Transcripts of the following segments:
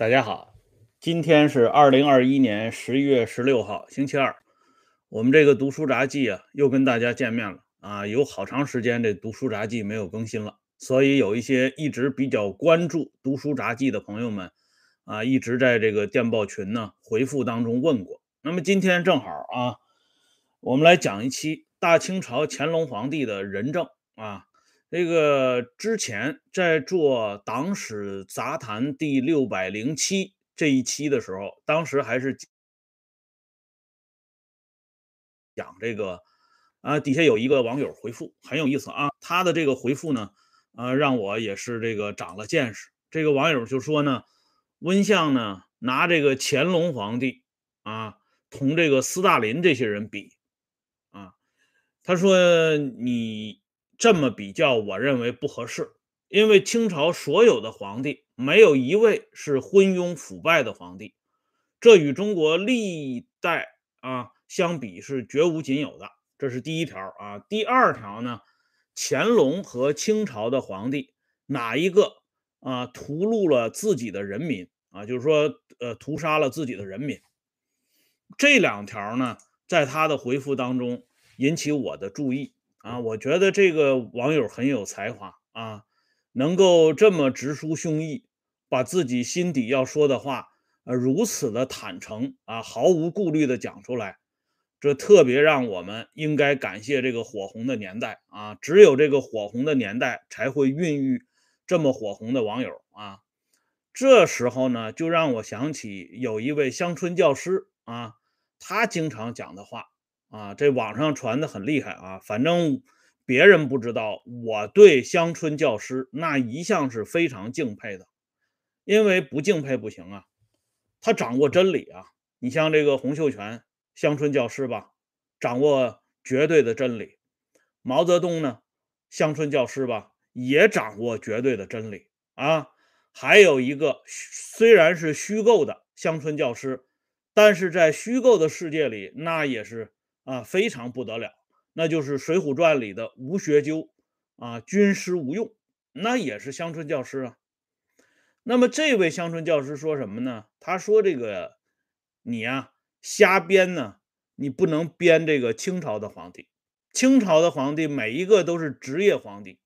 大家好，今天是二零二一年十一月十六号，星期二。我们这个读书杂记啊，又跟大家见面了啊！有好长时间这读书杂记没有更新了，所以有一些一直比较关注读书杂记的朋友们啊，一直在这个电报群呢回复当中问过。那么今天正好啊，我们来讲一期大清朝乾隆皇帝的仁政啊。这个之前在做《党史杂谈》第六百零七这一期的时候，当时还是讲这个啊，底下有一个网友回复很有意思啊，他的这个回复呢，啊，让我也是这个长了见识。这个网友就说呢，温相呢拿这个乾隆皇帝啊，同这个斯大林这些人比啊，他说你。这么比较，我认为不合适，因为清朝所有的皇帝没有一位是昏庸腐败的皇帝，这与中国历代啊相比是绝无仅有的。这是第一条啊。第二条呢，乾隆和清朝的皇帝哪一个啊屠戮了自己的人民啊？就是说，呃，屠杀了自己的人民。这两条呢，在他的回复当中引起我的注意。啊，我觉得这个网友很有才华啊，能够这么直抒胸臆，把自己心底要说的话，呃，如此的坦诚啊，毫无顾虑的讲出来，这特别让我们应该感谢这个火红的年代啊，只有这个火红的年代才会孕育这么火红的网友啊。这时候呢，就让我想起有一位乡村教师啊，他经常讲的话。啊，这网上传的很厉害啊！反正别人不知道，我对乡村教师那一向是非常敬佩的，因为不敬佩不行啊。他掌握真理啊！你像这个洪秀全乡村教师吧，掌握绝对的真理；毛泽东呢，乡村教师吧，也掌握绝对的真理啊。还有一个虽然是虚构的乡村教师，但是在虚构的世界里，那也是。啊，非常不得了，那就是《水浒传》里的吴学究啊，军师吴用，那也是乡村教师啊。那么这位乡村教师说什么呢？他说：“这个你呀，瞎编呢，你不能编这个清朝的皇帝。清朝的皇帝每一个都是职业皇帝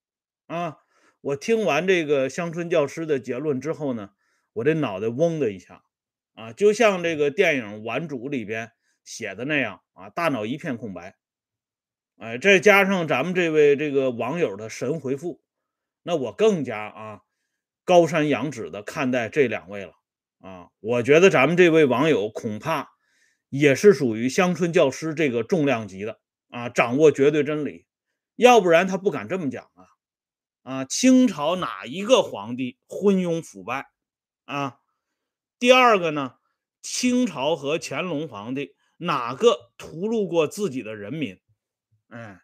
啊。”我听完这个乡村教师的结论之后呢，我这脑袋嗡的一下啊，就像这个电影《顽主》里边。写的那样啊，大脑一片空白，哎，再加上咱们这位这个网友的神回复，那我更加啊高山仰止的看待这两位了啊。我觉得咱们这位网友恐怕也是属于乡村教师这个重量级的啊，掌握绝对真理，要不然他不敢这么讲啊啊！清朝哪一个皇帝昏庸腐败啊？第二个呢，清朝和乾隆皇帝。哪个屠戮过自己的人民？哎，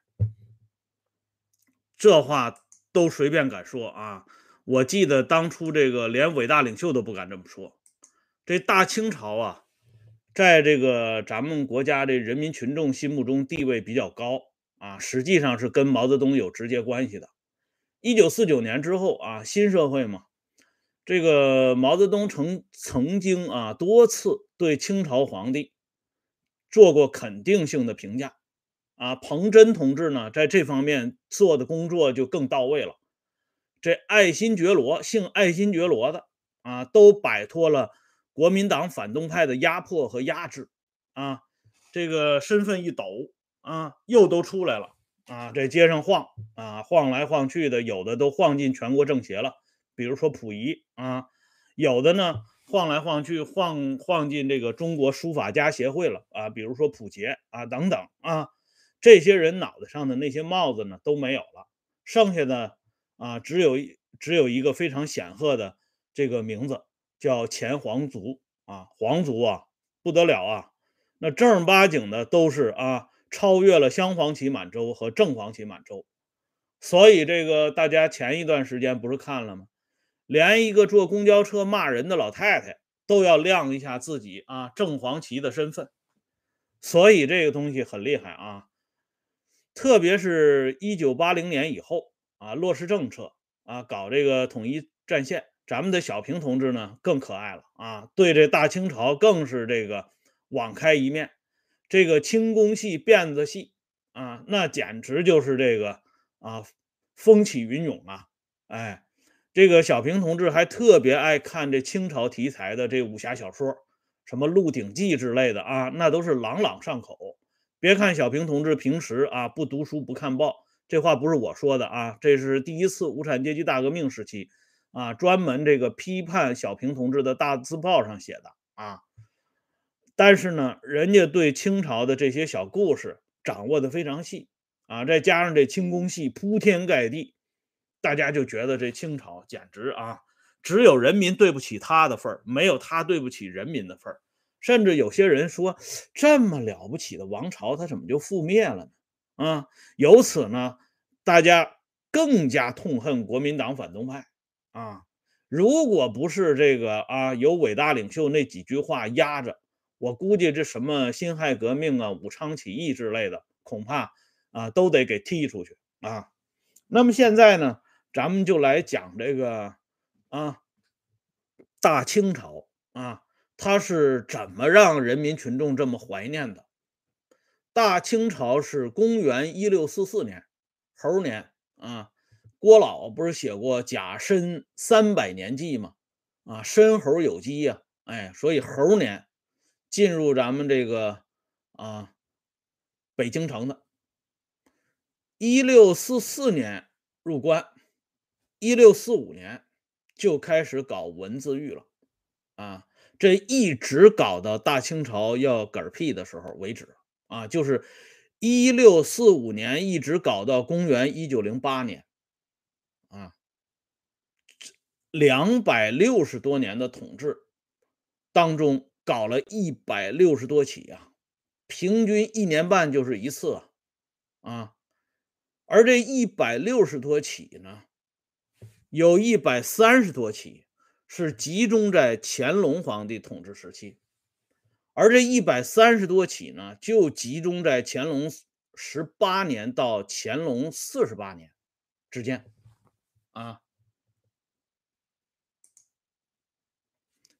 这话都随便敢说啊！我记得当初这个连伟大领袖都不敢这么说。这大清朝啊，在这个咱们国家这人民群众心目中地位比较高啊，实际上是跟毛泽东有直接关系的。一九四九年之后啊，新社会嘛，这个毛泽东曾曾经啊多次对清朝皇帝。做过肯定性的评价，啊，彭真同志呢，在这方面做的工作就更到位了。这爱新觉罗，姓爱新觉罗的啊，都摆脱了国民党反动派的压迫和压制，啊，这个身份一抖啊，又都出来了啊，在街上晃啊，晃来晃去的，有的都晃进全国政协了，比如说溥仪啊，有的呢。晃来晃去，晃晃进这个中国书法家协会了啊，比如说溥杰啊等等啊，这些人脑袋上的那些帽子呢都没有了，剩下的啊只有只有一个非常显赫的这个名字叫前皇族啊，皇族啊不得了啊，那正儿八经的都是啊超越了镶黄旗满洲和正黄旗满洲，所以这个大家前一段时间不是看了吗？连一个坐公交车骂人的老太太都要亮一下自己啊正黄旗的身份，所以这个东西很厉害啊！特别是一九八零年以后啊，落实政策啊，搞这个统一战线，咱们的小平同志呢更可爱了啊，对这大清朝更是这个网开一面，这个清宫戏、辫子戏啊，那简直就是这个啊风起云涌啊！哎，这个小平同志还特别爱看这清朝题材的这武侠小说，什么《鹿鼎记》之类的啊，那都是朗朗上口。别看小平同志平时啊不读书不看报，这话不是我说的啊，这是第一次无产阶级大革命时期。啊，专门这个批判小平同志的大字报上写的啊，但是呢，人家对清朝的这些小故事掌握的非常细啊，再加上这清宫戏铺天盖地，大家就觉得这清朝简直啊，只有人民对不起他的份儿，没有他对不起人民的份儿。甚至有些人说，这么了不起的王朝，他怎么就覆灭了呢？啊，由此呢，大家更加痛恨国民党反动派。啊，如果不是这个啊，有伟大领袖那几句话压着，我估计这什么辛亥革命啊、武昌起义之类的，恐怕啊都得给踢出去啊。那么现在呢，咱们就来讲这个啊，大清朝啊，它是怎么让人民群众这么怀念的？大清朝是公元一六四四年，猴年啊。郭老不是写过《甲申三百年记》吗？啊，申猴有基呀，哎，所以猴年进入咱们这个啊北京城的。一六四四年入关，一六四五年就开始搞文字狱了，啊，这一直搞到大清朝要嗝屁的时候为止，啊，就是一六四五年一直搞到公元一九零八年。啊，两百六十多年的统治当中，搞了一百六十多起啊，平均一年半就是一次啊，啊，而这一百六十多起呢，有一百三十多起是集中在乾隆皇帝统治时期，而这一百三十多起呢，就集中在乾隆十八年到乾隆四十八年之间。啊，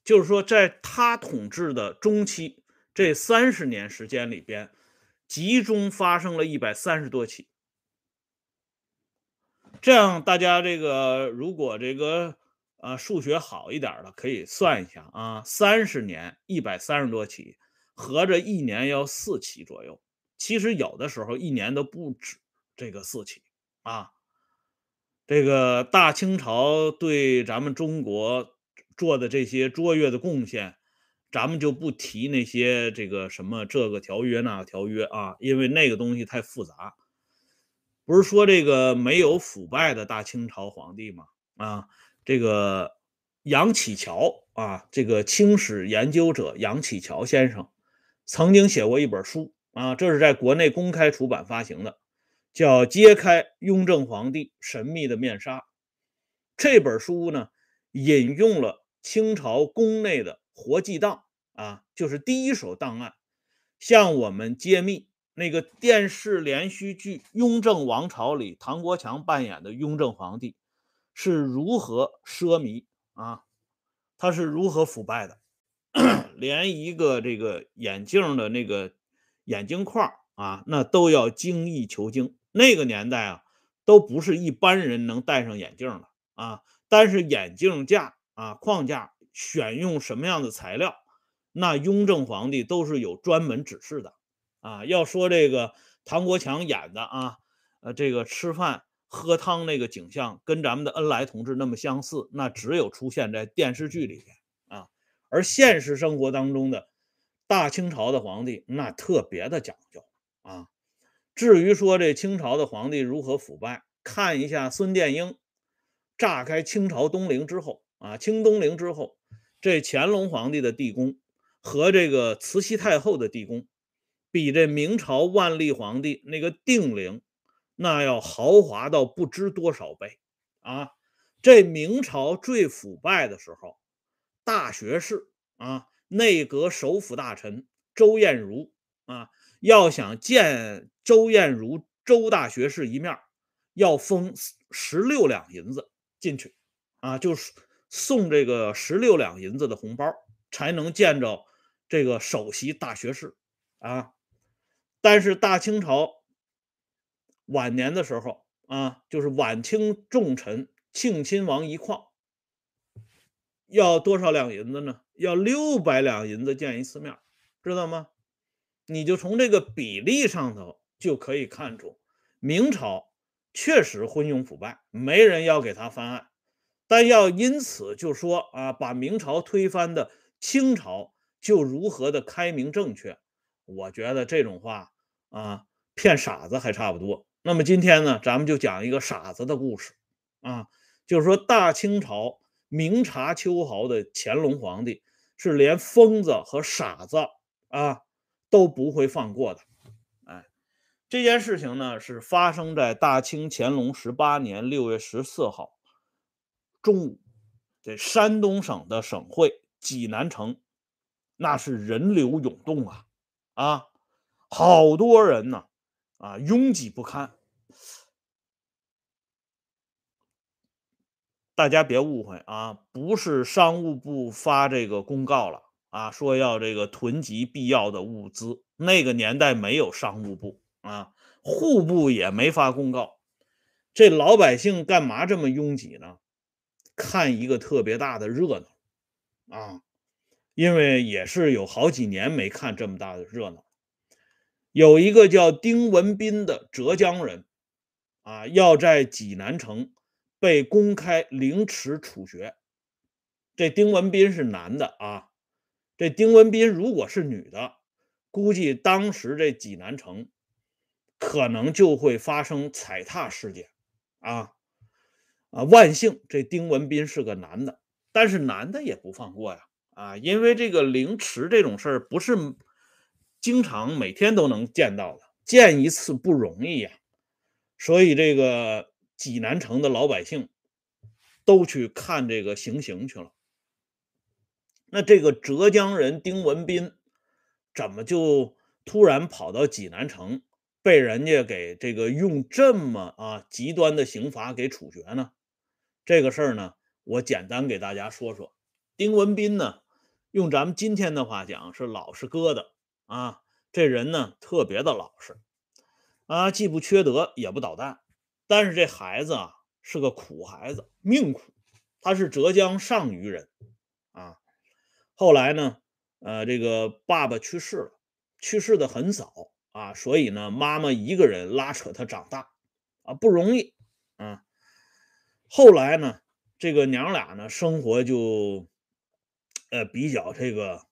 就是说，在他统治的中期这三十年时间里边，集中发生了一百三十多起。这样，大家这个如果这个呃数学好一点的，可以算一下啊，三十年一百三十多起，合着一年要四起左右。其实有的时候一年都不止这个四起啊。这个大清朝对咱们中国做的这些卓越的贡献，咱们就不提那些这个什么这个条约那个条约啊，因为那个东西太复杂。不是说这个没有腐败的大清朝皇帝吗？啊，这个杨启桥啊，这个清史研究者杨启桥先生曾经写过一本书啊，这是在国内公开出版发行的。叫揭开雍正皇帝神秘的面纱。这本书呢，引用了清朝宫内的活祭档啊，就是第一手档案，向我们揭秘那个电视连续剧《雍正王朝》里唐国强扮演的雍正皇帝是如何奢靡啊，他是如何腐败的，连一个这个眼镜的那个眼镜框啊，那都要精益求精。那个年代啊，都不是一般人能戴上眼镜的啊。但是眼镜架啊、框架选用什么样的材料，那雍正皇帝都是有专门指示的啊。要说这个唐国强演的啊，呃，这个吃饭喝汤那个景象，跟咱们的恩来同志那么相似，那只有出现在电视剧里边啊。而现实生活当中的大清朝的皇帝，那特别的讲究啊。至于说这清朝的皇帝如何腐败，看一下孙殿英炸开清朝东陵之后啊，清东陵之后，这乾隆皇帝的地宫和这个慈禧太后的地宫，比这明朝万历皇帝那个定陵那要豪华到不知多少倍啊！这明朝最腐败的时候，大学士啊，内阁首辅大臣周彦如啊。要想见周彦如周大学士一面，要封十六两银子进去，啊，就是送这个十六两银子的红包，才能见着这个首席大学士啊。但是大清朝晚年的时候啊，就是晚清重臣庆亲王一况，要多少两银子呢？要六百两银子见一次面，知道吗？你就从这个比例上头就可以看出，明朝确实昏庸腐败，没人要给他翻案。但要因此就说啊，把明朝推翻的清朝就如何的开明正确？我觉得这种话啊，骗傻子还差不多。那么今天呢，咱们就讲一个傻子的故事啊，就是说大清朝明察秋毫的乾隆皇帝是连疯子和傻子啊都不会放过的。哎，这件事情呢是发生在大清乾隆十八年六月十四号。中午，这山东省的省会济南城，那是人流涌动啊，啊，好多人呢，啊，拥挤不堪。大家别误会啊，不是商务部发这个公告了啊，说要这个囤积必要的物资。那个年代没有商务部啊，户部也没发公告。这老百姓干嘛这么拥挤呢？看一个特别大的热闹啊，因为也是有好几年没看这么大的热闹。有一个叫丁文斌的浙江人啊，要在济南城被公开凌迟处决。这丁文斌是男的啊，这丁文斌如果是女的，估计当时这济南城可能就会发生踩踏事件啊。啊，万幸这丁文斌是个男的，但是男的也不放过呀！啊，因为这个凌迟这种事儿不是经常每天都能见到的，见一次不容易呀。所以这个济南城的老百姓都去看这个行刑去了。那这个浙江人丁文斌怎么就突然跑到济南城，被人家给这个用这么啊极端的刑罚给处决呢？这个事儿呢，我简单给大家说说。丁文斌呢，用咱们今天的话讲是老实疙瘩啊。这人呢特别的老实啊，既不缺德也不捣蛋。但是这孩子啊是个苦孩子，命苦。他是浙江上虞人啊。后来呢，呃，这个爸爸去世了，去世的很早啊，所以呢，妈妈一个人拉扯他长大啊，不容易啊。后来呢，这个娘俩呢，生活就，呃，比较这个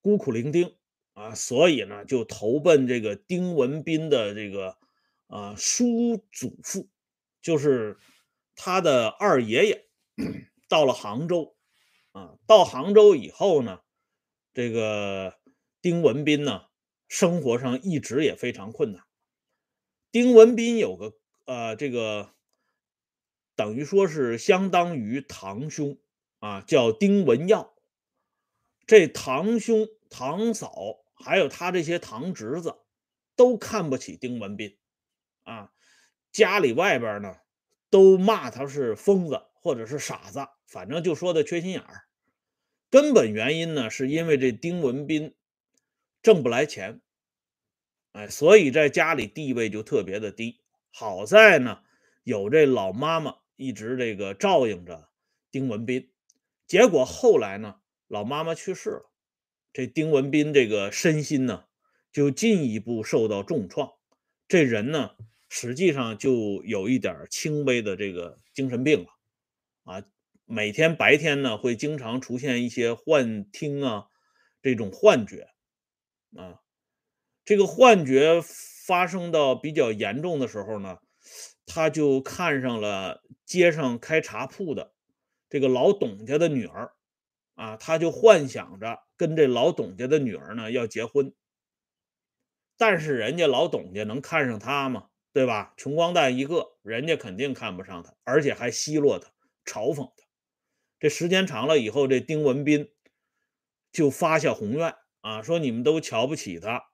孤苦伶仃啊，所以呢，就投奔这个丁文斌的这个啊叔祖父，就是他的二爷爷，到了杭州啊，到杭州以后呢，这个丁文斌呢，生活上一直也非常困难。丁文斌有个呃这个。等于说是相当于堂兄啊，叫丁文耀。这堂兄、堂嫂还有他这些堂侄子，都看不起丁文斌啊。家里外边呢，都骂他是疯子或者是傻子，反正就说他缺心眼儿。根本原因呢，是因为这丁文斌挣不来钱，哎，所以在家里地位就特别的低。好在呢，有这老妈妈。一直这个照应着丁文斌，结果后来呢，老妈妈去世了，这丁文斌这个身心呢，就进一步受到重创。这人呢，实际上就有一点轻微的这个精神病了啊。每天白天呢，会经常出现一些幻听啊，这种幻觉啊。这个幻觉发生到比较严重的时候呢。他就看上了街上开茶铺的这个老董家的女儿，啊，他就幻想着跟这老董家的女儿呢要结婚。但是人家老董家能看上他吗？对吧？穷光蛋一个，人家肯定看不上他，而且还奚落他、嘲讽他。这时间长了以后，这丁文斌就发下宏愿啊，说你们都瞧不起他，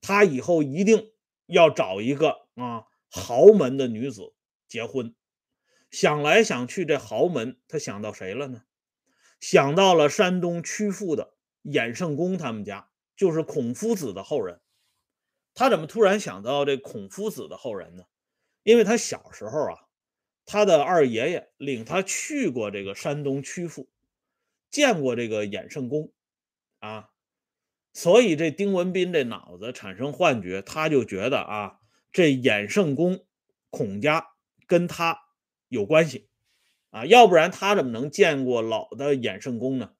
他以后一定要找一个啊。豪门的女子结婚，想来想去，这豪门他想到谁了呢？想到了山东曲阜的衍圣公他们家，就是孔夫子的后人。他怎么突然想到这孔夫子的后人呢？因为他小时候啊，他的二爷爷领他去过这个山东曲阜，见过这个衍圣公啊，所以这丁文斌这脑子产生幻觉，他就觉得啊，这衍圣公孔家跟他有关系啊，要不然他怎么能见过老的衍圣公呢？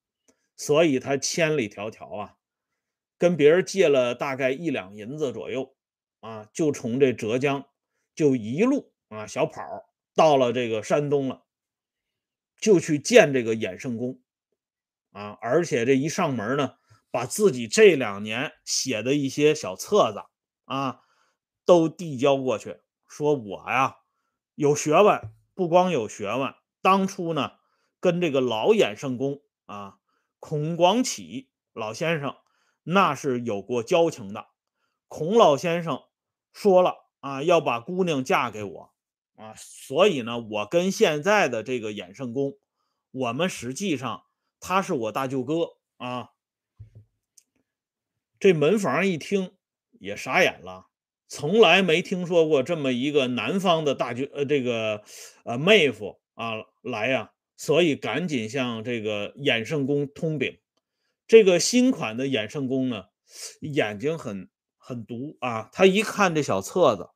所以他千里迢迢啊。跟别人借了大概一两银子左右，啊，就从这浙江就一路啊小跑到了这个山东了，就去见这个衍圣公，啊，而且这一上门呢，把自己这两年写的一些小册子啊都递交过去，说我呀有学问，不光有学问，当初呢跟这个老衍圣公啊孔广启老先生。那是有过交情的，孔老先生说了啊，要把姑娘嫁给我啊，所以呢，我跟现在的这个衍圣公，我们实际上他是我大舅哥啊。这门房一听也傻眼了，从来没听说过这么一个南方的大舅呃这个呃妹夫啊来呀，所以赶紧向这个衍圣公通禀。这个新款的衍圣公呢，眼睛很很毒啊！他一看这小册子，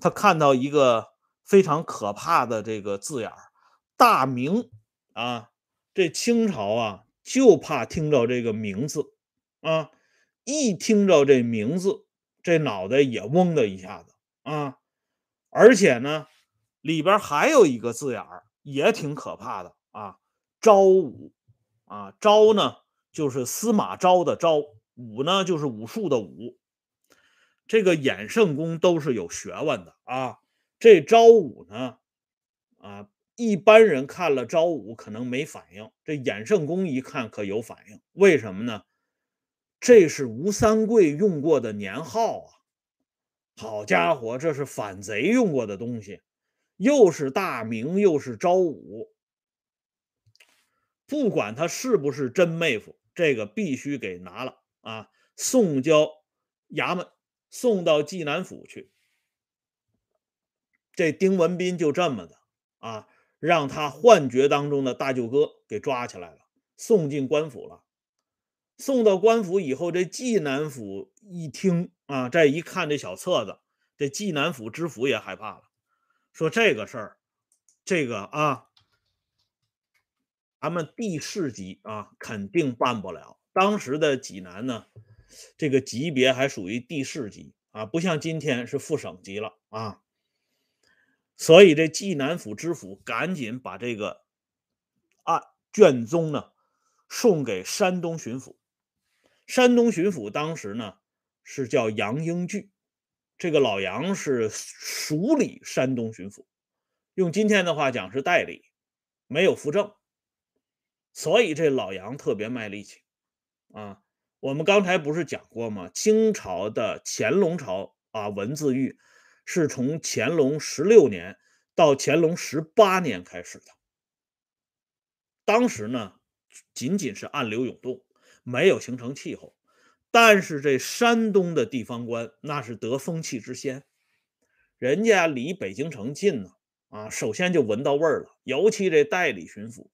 他看到一个非常可怕的这个字眼儿“大明”啊，这清朝啊就怕听着这个名字啊，一听着这名字，这脑袋也嗡的一下子啊！而且呢，里边还有一个字眼儿也挺可怕的啊，“昭武”啊，“昭”呢。就是司马昭的昭，武呢就是武术的武。这个衍圣公都是有学问的啊。这昭武呢，啊，一般人看了昭武可能没反应，这衍圣公一看可有反应。为什么呢？这是吴三桂用过的年号啊！好家伙，这是反贼用过的东西，又是大明，又是昭武，不管他是不是真妹夫。这个必须给拿了啊！送交衙门，送到济南府去。这丁文斌就这么的啊，让他幻觉当中的大舅哥给抓起来了，送进官府了。送到官府以后，这济南府一听啊，再一看这小册子，这济南府知府也害怕了，说这个事儿，这个啊。咱们地市级啊，肯定办不了。当时的济南呢，这个级别还属于地市级啊，不像今天是副省级了啊。所以这济南府知府赶紧把这个案卷宗呢送给山东巡抚。山东巡抚当时呢是叫杨英俊，这个老杨是署理山东巡抚，用今天的话讲是代理，没有扶正。所以这老杨特别卖力气啊！我们刚才不是讲过吗？清朝的乾隆朝啊，文字狱是从乾隆十六年到乾隆十八年开始的。当时呢，仅仅是暗流涌动，没有形成气候。但是这山东的地方官那是得风气之先，人家离北京城近呢，啊，首先就闻到味儿了。尤其这代理巡抚。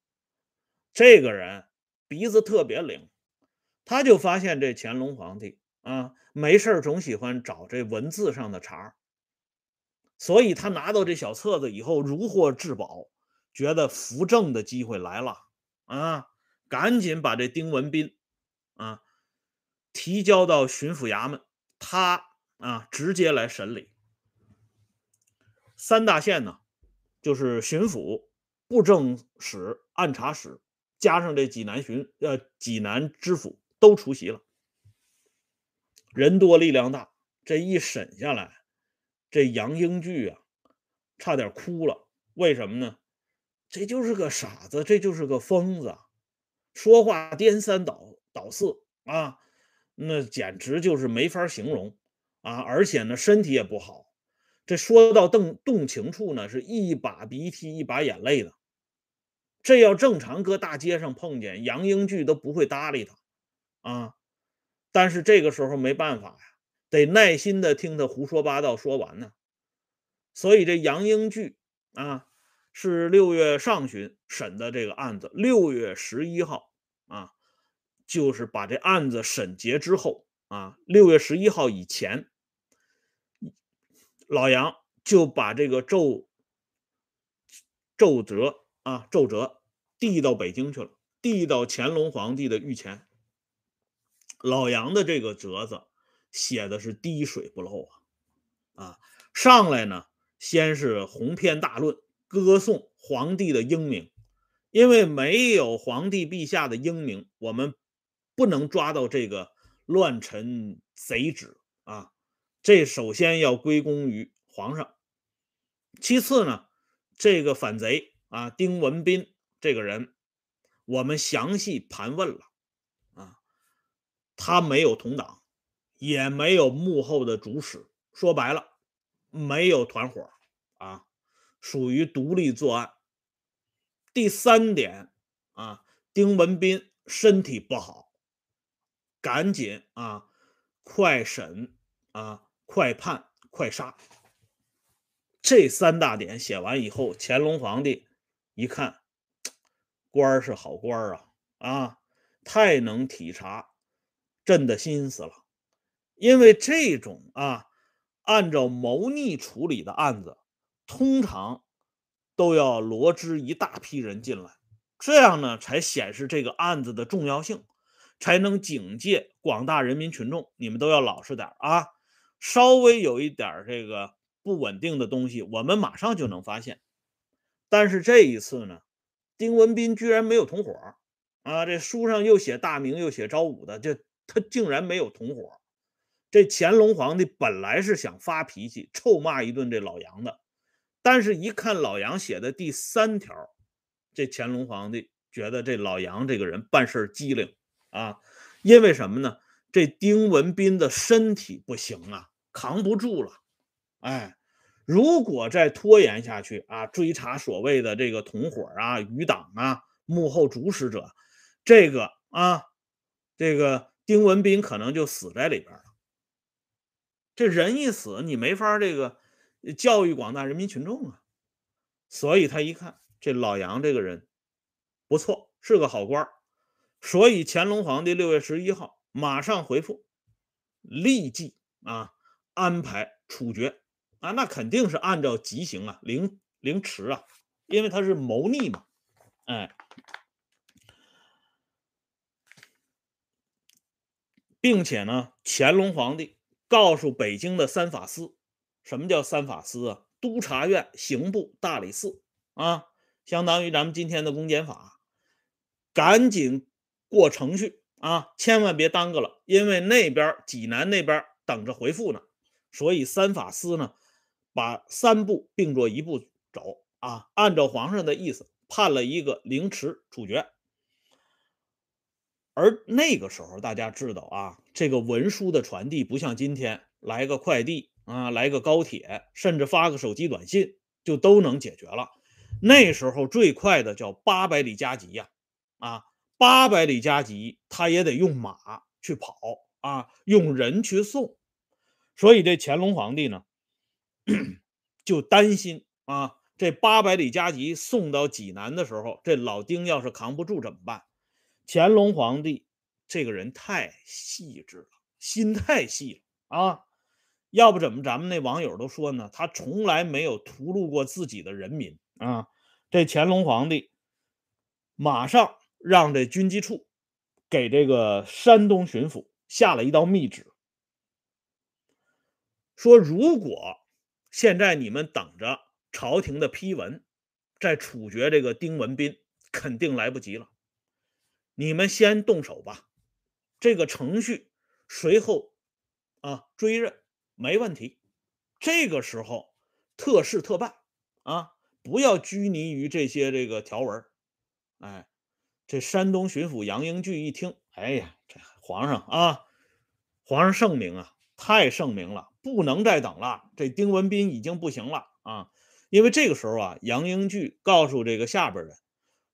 这个人鼻子特别灵，他就发现这乾隆皇帝啊，没事总喜欢找这文字上的茬儿所以他拿到这小册子以后如获至宝，觉得扶正的机会来了啊，赶紧把这丁文斌啊提交到巡抚衙门，他啊直接来审理。三大县呢，就是巡抚、布政使、按察使。加上这济南巡呃济南知府都出席了，人多力量大，这一审下来，这杨英俊啊，差点哭了。为什么呢？这就是个傻子，这就是个疯子，说话颠三倒倒四啊，那简直就是没法形容啊！而且呢，身体也不好，这说到动动情处呢，是一把鼻涕一把眼泪的。这要正常搁大街上碰见杨英巨都不会搭理他啊。但是这个时候没办法呀，得耐心的听他胡说八道说完呢。所以这杨英巨啊，是六月上旬审的这个案子，六月十一号啊，就是把这案子审结之后啊，六月十一号以前，老杨就把这个奏奏折啊奏折递到北京去了，递到乾隆皇帝的御前。老杨的这个折子写的是滴水不漏啊，啊，上来呢，先是鸿篇大论，歌颂皇帝的英明，因为没有皇帝陛下的英明，我们不能抓到这个乱臣贼子啊。这首先要归功于皇上。其次呢，这个反贼啊，丁文彬这个人，我们详细盘问了啊。他没有同党，也没有幕后的主使，说白了，没有团伙啊，属于独立作案。第三点啊，丁文斌身体不好，赶紧啊，快审啊，快判快杀。这三大点写完以后，乾隆皇帝一看，官是好官啊啊，太能体察。朕的心思了，因为这种啊，按照谋逆处理的案子，通常都要罗织一大批人进来，这样呢，才显示这个案子的重要性，才能警戒广大人民群众，你们都要老实点啊！稍微有一点这个不稳定的东西，我们马上就能发现。但是这一次呢，丁文斌居然没有同伙啊！这书上又写大明，又写昭武的，这。他竟然没有同伙，这乾隆皇帝本来是想发脾气，臭骂一顿这老杨的，但是一看老杨写的第三条，这乾隆皇帝觉得这老杨这个人办事机灵啊，因为什么呢？这丁文斌的身体不行啊，扛不住了。哎，如果再拖延下去啊，追查所谓的这个同伙啊、余党啊、幕后主使者，这个啊，这个。丁文斌可能就死在里边了。这人一死，你没法这个教育广大人民群众啊。所以他一看这老杨这个人不错，是个好官所以乾隆皇帝六月十一号马上回复，立即啊安排处决啊，那肯定是按照极刑啊，凌凌迟啊，因为他是谋逆嘛，哎。并且呢，乾隆皇帝告诉北京的三法司，什么叫三法司啊？督察院、刑部、大理寺啊，相当于咱们今天的公检法，赶紧过程序啊，千万别耽搁了，因为那边济南那边等着回复呢。所以三法司呢，把三步并作一步走啊，按照皇上的意思判了一个凌迟处决。而那个时候，大家知道啊，这个文书的传递不像今天来个快递啊，来个高铁，甚至发个手机短信就都能解决了。那时候最快的叫八百里加急呀，啊，八百里加急，他也得用马去跑啊，用人去送。所以这乾隆皇帝呢，就担心啊，这八百里加急送到济南的时候，这老丁要是扛不住怎么办？乾隆皇帝这个人太细致了，心太细了啊！要不怎么咱们那网友都说呢？他从来没有屠戮过自己的人民啊！这乾隆皇帝马上让这军机处给这个山东巡抚下了一道密旨，说如果现在你们等着朝廷的批文，再处决这个丁文彬，肯定来不及了。你们先动手吧，这个程序随后啊追认没问题。这个时候特事特办啊，不要拘泥于这些这个条文。哎，这山东巡抚杨英巨一听，哎呀，这皇上啊，皇上圣明啊，太圣明了，不能再等了。这丁文彬已经不行了啊，因为这个时候啊，杨英巨告诉这个下边人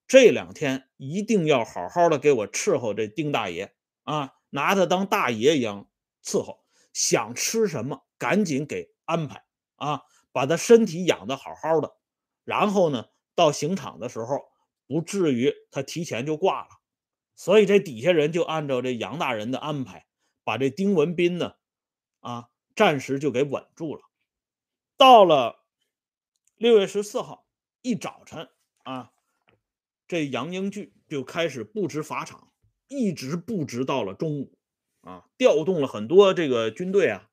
这两天一定要好好的给我伺候这丁大爷啊，拿他当大爷一样伺候，想吃什么赶紧给安排啊，把他身体养得好好的，然后呢，到刑场的时候不至于他提前就挂了。所以这底下人就按照这杨大人的安排，把这丁文斌呢，啊，暂时就给稳住了。到了六月十四号一早晨啊。这杨英巨就开始布置法场，一直布置到了中午，啊，调动了很多这个军队啊，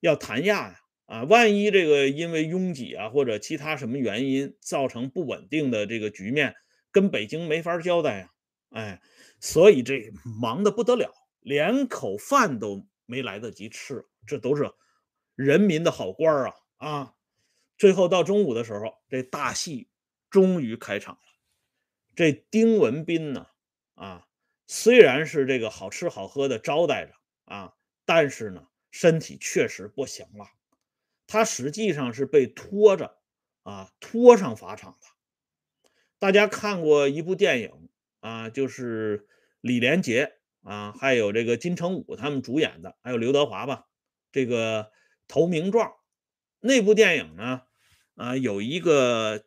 要弹压呀，啊，万一这个因为拥挤啊或者其他什么原因造成不稳定的这个局面，跟北京没法交代呀，哎，所以这忙得不得了，连口饭都没来得及吃，这都是人民的好官啊啊！最后到中午的时候，这大戏终于开场了。这丁文斌呢，啊，虽然是这个好吃好喝的招待着啊，但是呢，身体确实不行了。他实际上是被拖着啊，拖上法场的。大家看过一部电影啊，就是李连杰啊，还有这个金城武他们主演的，还有刘德华吧，这个《投名状》那部电影呢，啊，有一个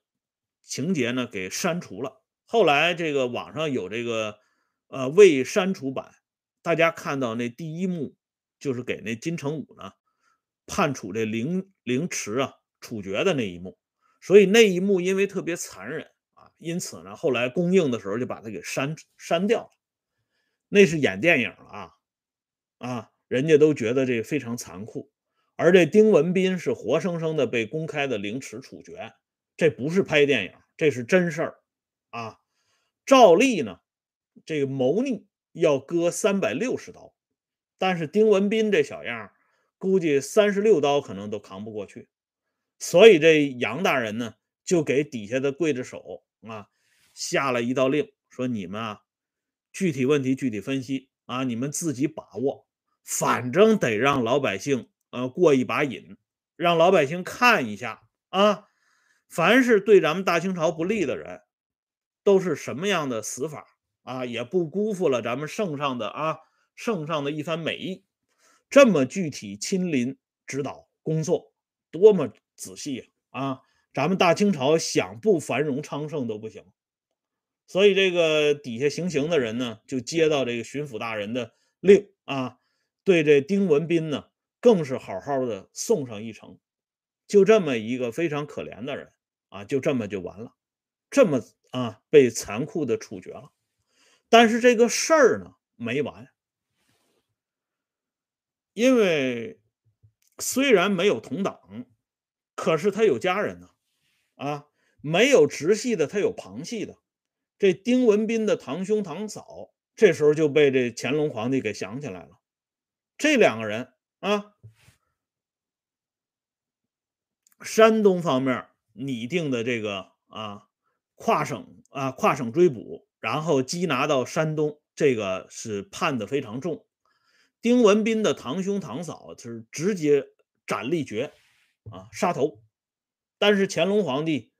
情节呢给删除了。后来这个网上有这个呃未删除版，大家看到那第一幕就是给那金城武呢判处这凌凌迟啊处决的那一幕，所以那一幕因为特别残忍，因此呢后来公映的时候就把它给删删掉了。那是演电影了啊啊，人家都觉得这非常残酷，而这丁文斌是活生生的被公开的凌迟处决，这不是拍电影，这是真事儿。啊，照例呢，这个谋逆要割三百六十刀，但是丁文斌这小样估计三十六刀可能都扛不过去，所以这杨大人呢，就给底下的刽子手啊下了一道令，说你们啊，具体问题具体分析啊，你们自己把握，反正得让老百姓呃过一把瘾，让老百姓看一下啊，凡是对咱们大清朝不利的人。都是什么样的死法啊？也不辜负了咱们圣上的啊圣上的一番美意，这么具体亲临指导工作，多么仔细啊！咱们大清朝想不繁荣昌盛都不行。所以这个底下行刑的人呢，就接到这个巡抚大人的令啊，对这丁文斌呢，更是好好的送上一程。就这么一个非常可怜的人啊，就这么就完了，这么。啊，被残酷的处决了，但是这个事儿呢没完，因为虽然没有同党，可是他有家人呢，啊，没有直系的，他有旁系的。这丁文斌的堂兄堂嫂，这时候就被这乾隆皇帝给想起来了。这两个人啊，山东方面拟定的这个啊。跨省啊，跨省追捕，然后缉拿到山东，这个是判的非常重。丁文斌的堂兄堂嫂是直接斩立决啊，杀头。但是乾隆皇帝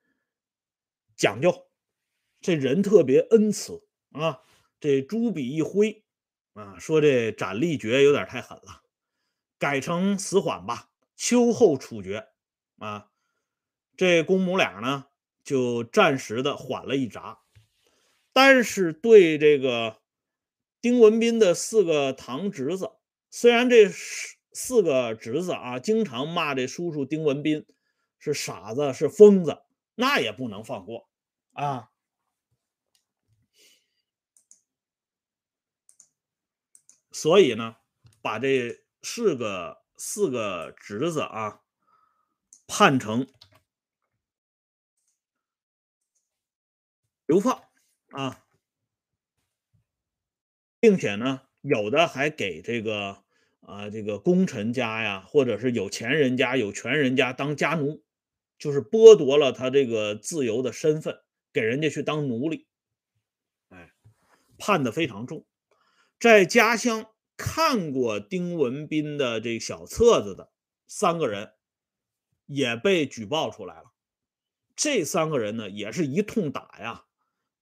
讲究，这人特别恩慈啊，这朱笔一挥啊，说这斩立决有点太狠了，改成死缓吧，秋后处决啊。这公母俩呢？就暂时的缓了一闸，但是对这个丁文斌的四个堂侄子，虽然这四个侄子啊经常骂这叔叔丁文斌是傻子是疯子，那也不能放过啊。所以呢，把这四个四个侄子啊判成。流放啊，并且呢，有的还给这个啊这个功臣家呀，或者是有钱人家、有权人家当家奴，就是剥夺了他这个自由的身份，给人家去当奴隶。哎，判的非常重。在家乡看过丁文斌的这小册子的三个人，也被举报出来了。这三个人呢，也是一通打呀。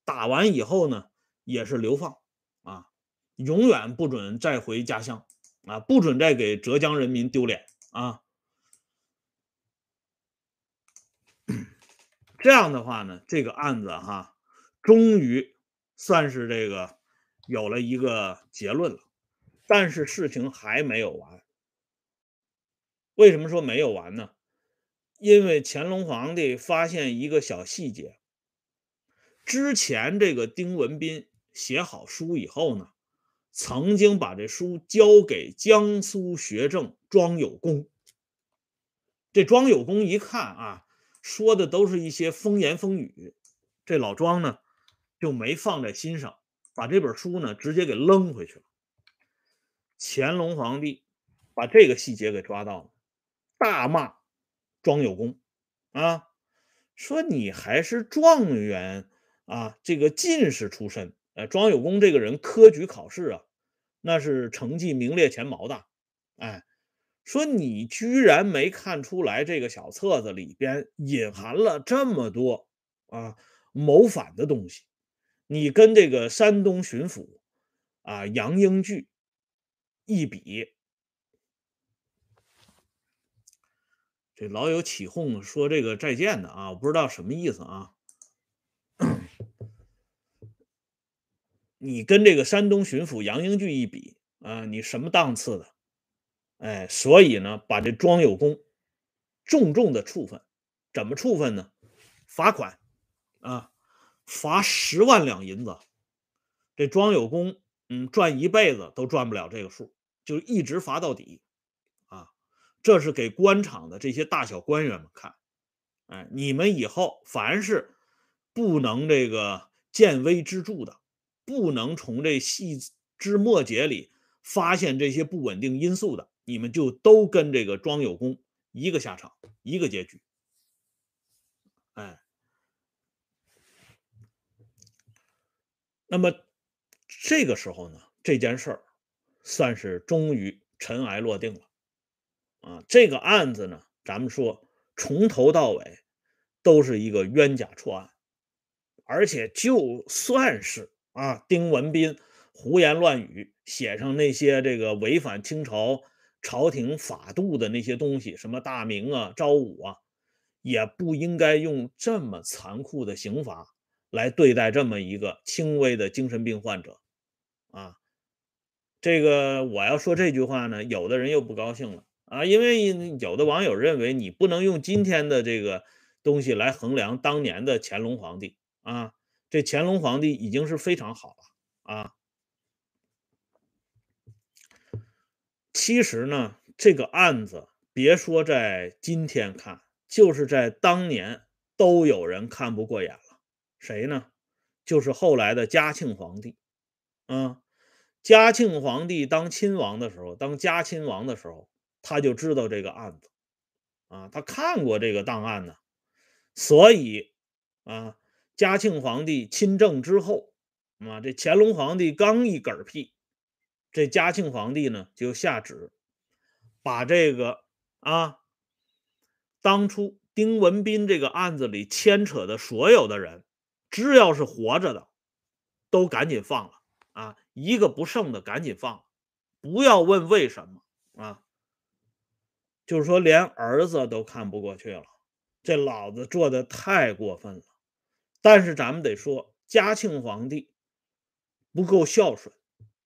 打完以后呢，也是流放啊，永远不准再回家乡啊，不准再给浙江人民丢脸啊。这样的话呢，这个案子哈，终于算是这个有了一个结论了。但是事情还没有完。为什么说没有完呢？因为乾隆皇帝发现一个小细节：之前这个丁文斌写好书以后呢，曾经把这书交给江苏学政庄有功。这庄有功一看啊。说的都是一些风言风语，这老庄呢就没放在心上，把这本书呢直接给扔回去了。乾隆皇帝把这个细节给抓到了，大骂庄有功啊，说你还是状元啊，这个进士出身，哎，庄有功这个人科举考试啊，那是成绩名列前茅的，哎。说你居然没看出来，这个小册子里边隐含了这么多啊谋反的东西。你跟这个山东巡抚啊杨英聚一比，这老有起哄说这个再见的啊，我不知道什么意思啊。你跟这个山东巡抚杨英聚一比啊，你什么档次的？哎，所以呢，把这庄有功重重的处分，怎么处分呢？罚款啊，罚十万两银子。这庄有功，嗯，赚一辈子都赚不了这个数，就一直罚到底啊。这是给官场的这些大小官员们看，哎，你们以后凡是不能这个见微知著的，不能从这细枝末节里发现这些不稳定因素的。你们就都跟这个庄有功一个下场，一个结局。哎，那么这个时候呢，这件事儿算是终于尘埃落定了。啊，这个案子呢，咱们说从头到尾都是一个冤假错案，而且就算是啊，丁文斌胡言乱语，写上那些这个违反清朝。朝廷法度的那些东西，什么大明啊、昭武啊，也不应该用这么残酷的刑罚来对待这么一个轻微的精神病患者啊。这个我要说这句话呢，有的人又不高兴了啊，因为有的网友认为你不能用今天的这个东西来衡量当年的乾隆皇帝啊。这乾隆皇帝已经是非常好了啊。其实呢，这个案子别说在今天看，就是在当年都有人看不过眼了。谁呢？就是后来的嘉庆皇帝。啊，嘉庆皇帝当亲王的时候，当嘉亲王的时候，他就知道这个案子。啊，他看过这个档案呢。所以啊，嘉庆皇帝亲政之后，啊，这乾隆皇帝刚一嗝屁。这嘉庆皇帝呢，就下旨把这个啊，当初丁文斌这个案子里牵扯的所有的人，只要是活着的，都赶紧放了啊，一个不剩的赶紧放了，不要问为什么啊，就是说连儿子都看不过去了，这老子做的太过分了。但是咱们得说，嘉庆皇帝不够孝顺。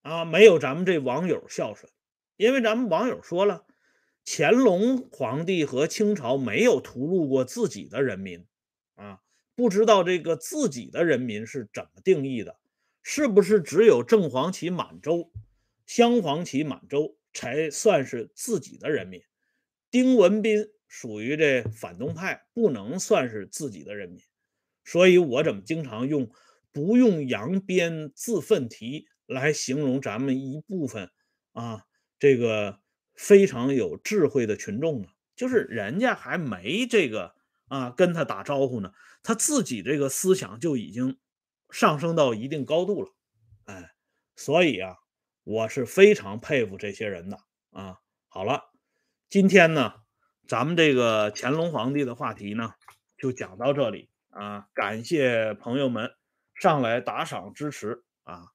啊，没有咱们这网友孝顺，因为咱们网友说了，乾隆皇帝和清朝没有屠戮过自己的人民，啊，不知道这个自己的人民是怎么定义的，是不是只有正黄旗满洲、镶黄旗满洲才算是自己的人民？丁文斌属于这反动派，不能算是自己的人民，所以我怎么经常用不用扬鞭自奋蹄？来形容咱们一部分啊，这个非常有智慧的群众呢，就是人家还没这个啊跟他打招呼呢，他自己这个思想就已经上升到一定高度了，哎，所以啊，我是非常佩服这些人的啊。好了，今天呢，咱们这个乾隆皇帝的话题呢，就讲到这里啊，感谢朋友们上来打赏支持啊，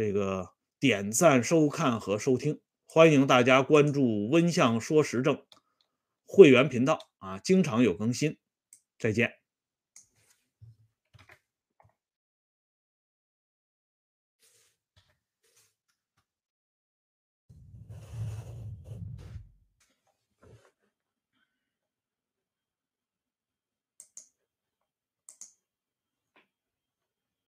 这个点赞、收看和收听，欢迎大家关注“温相说时政”会员频道啊，经常有更新。再见。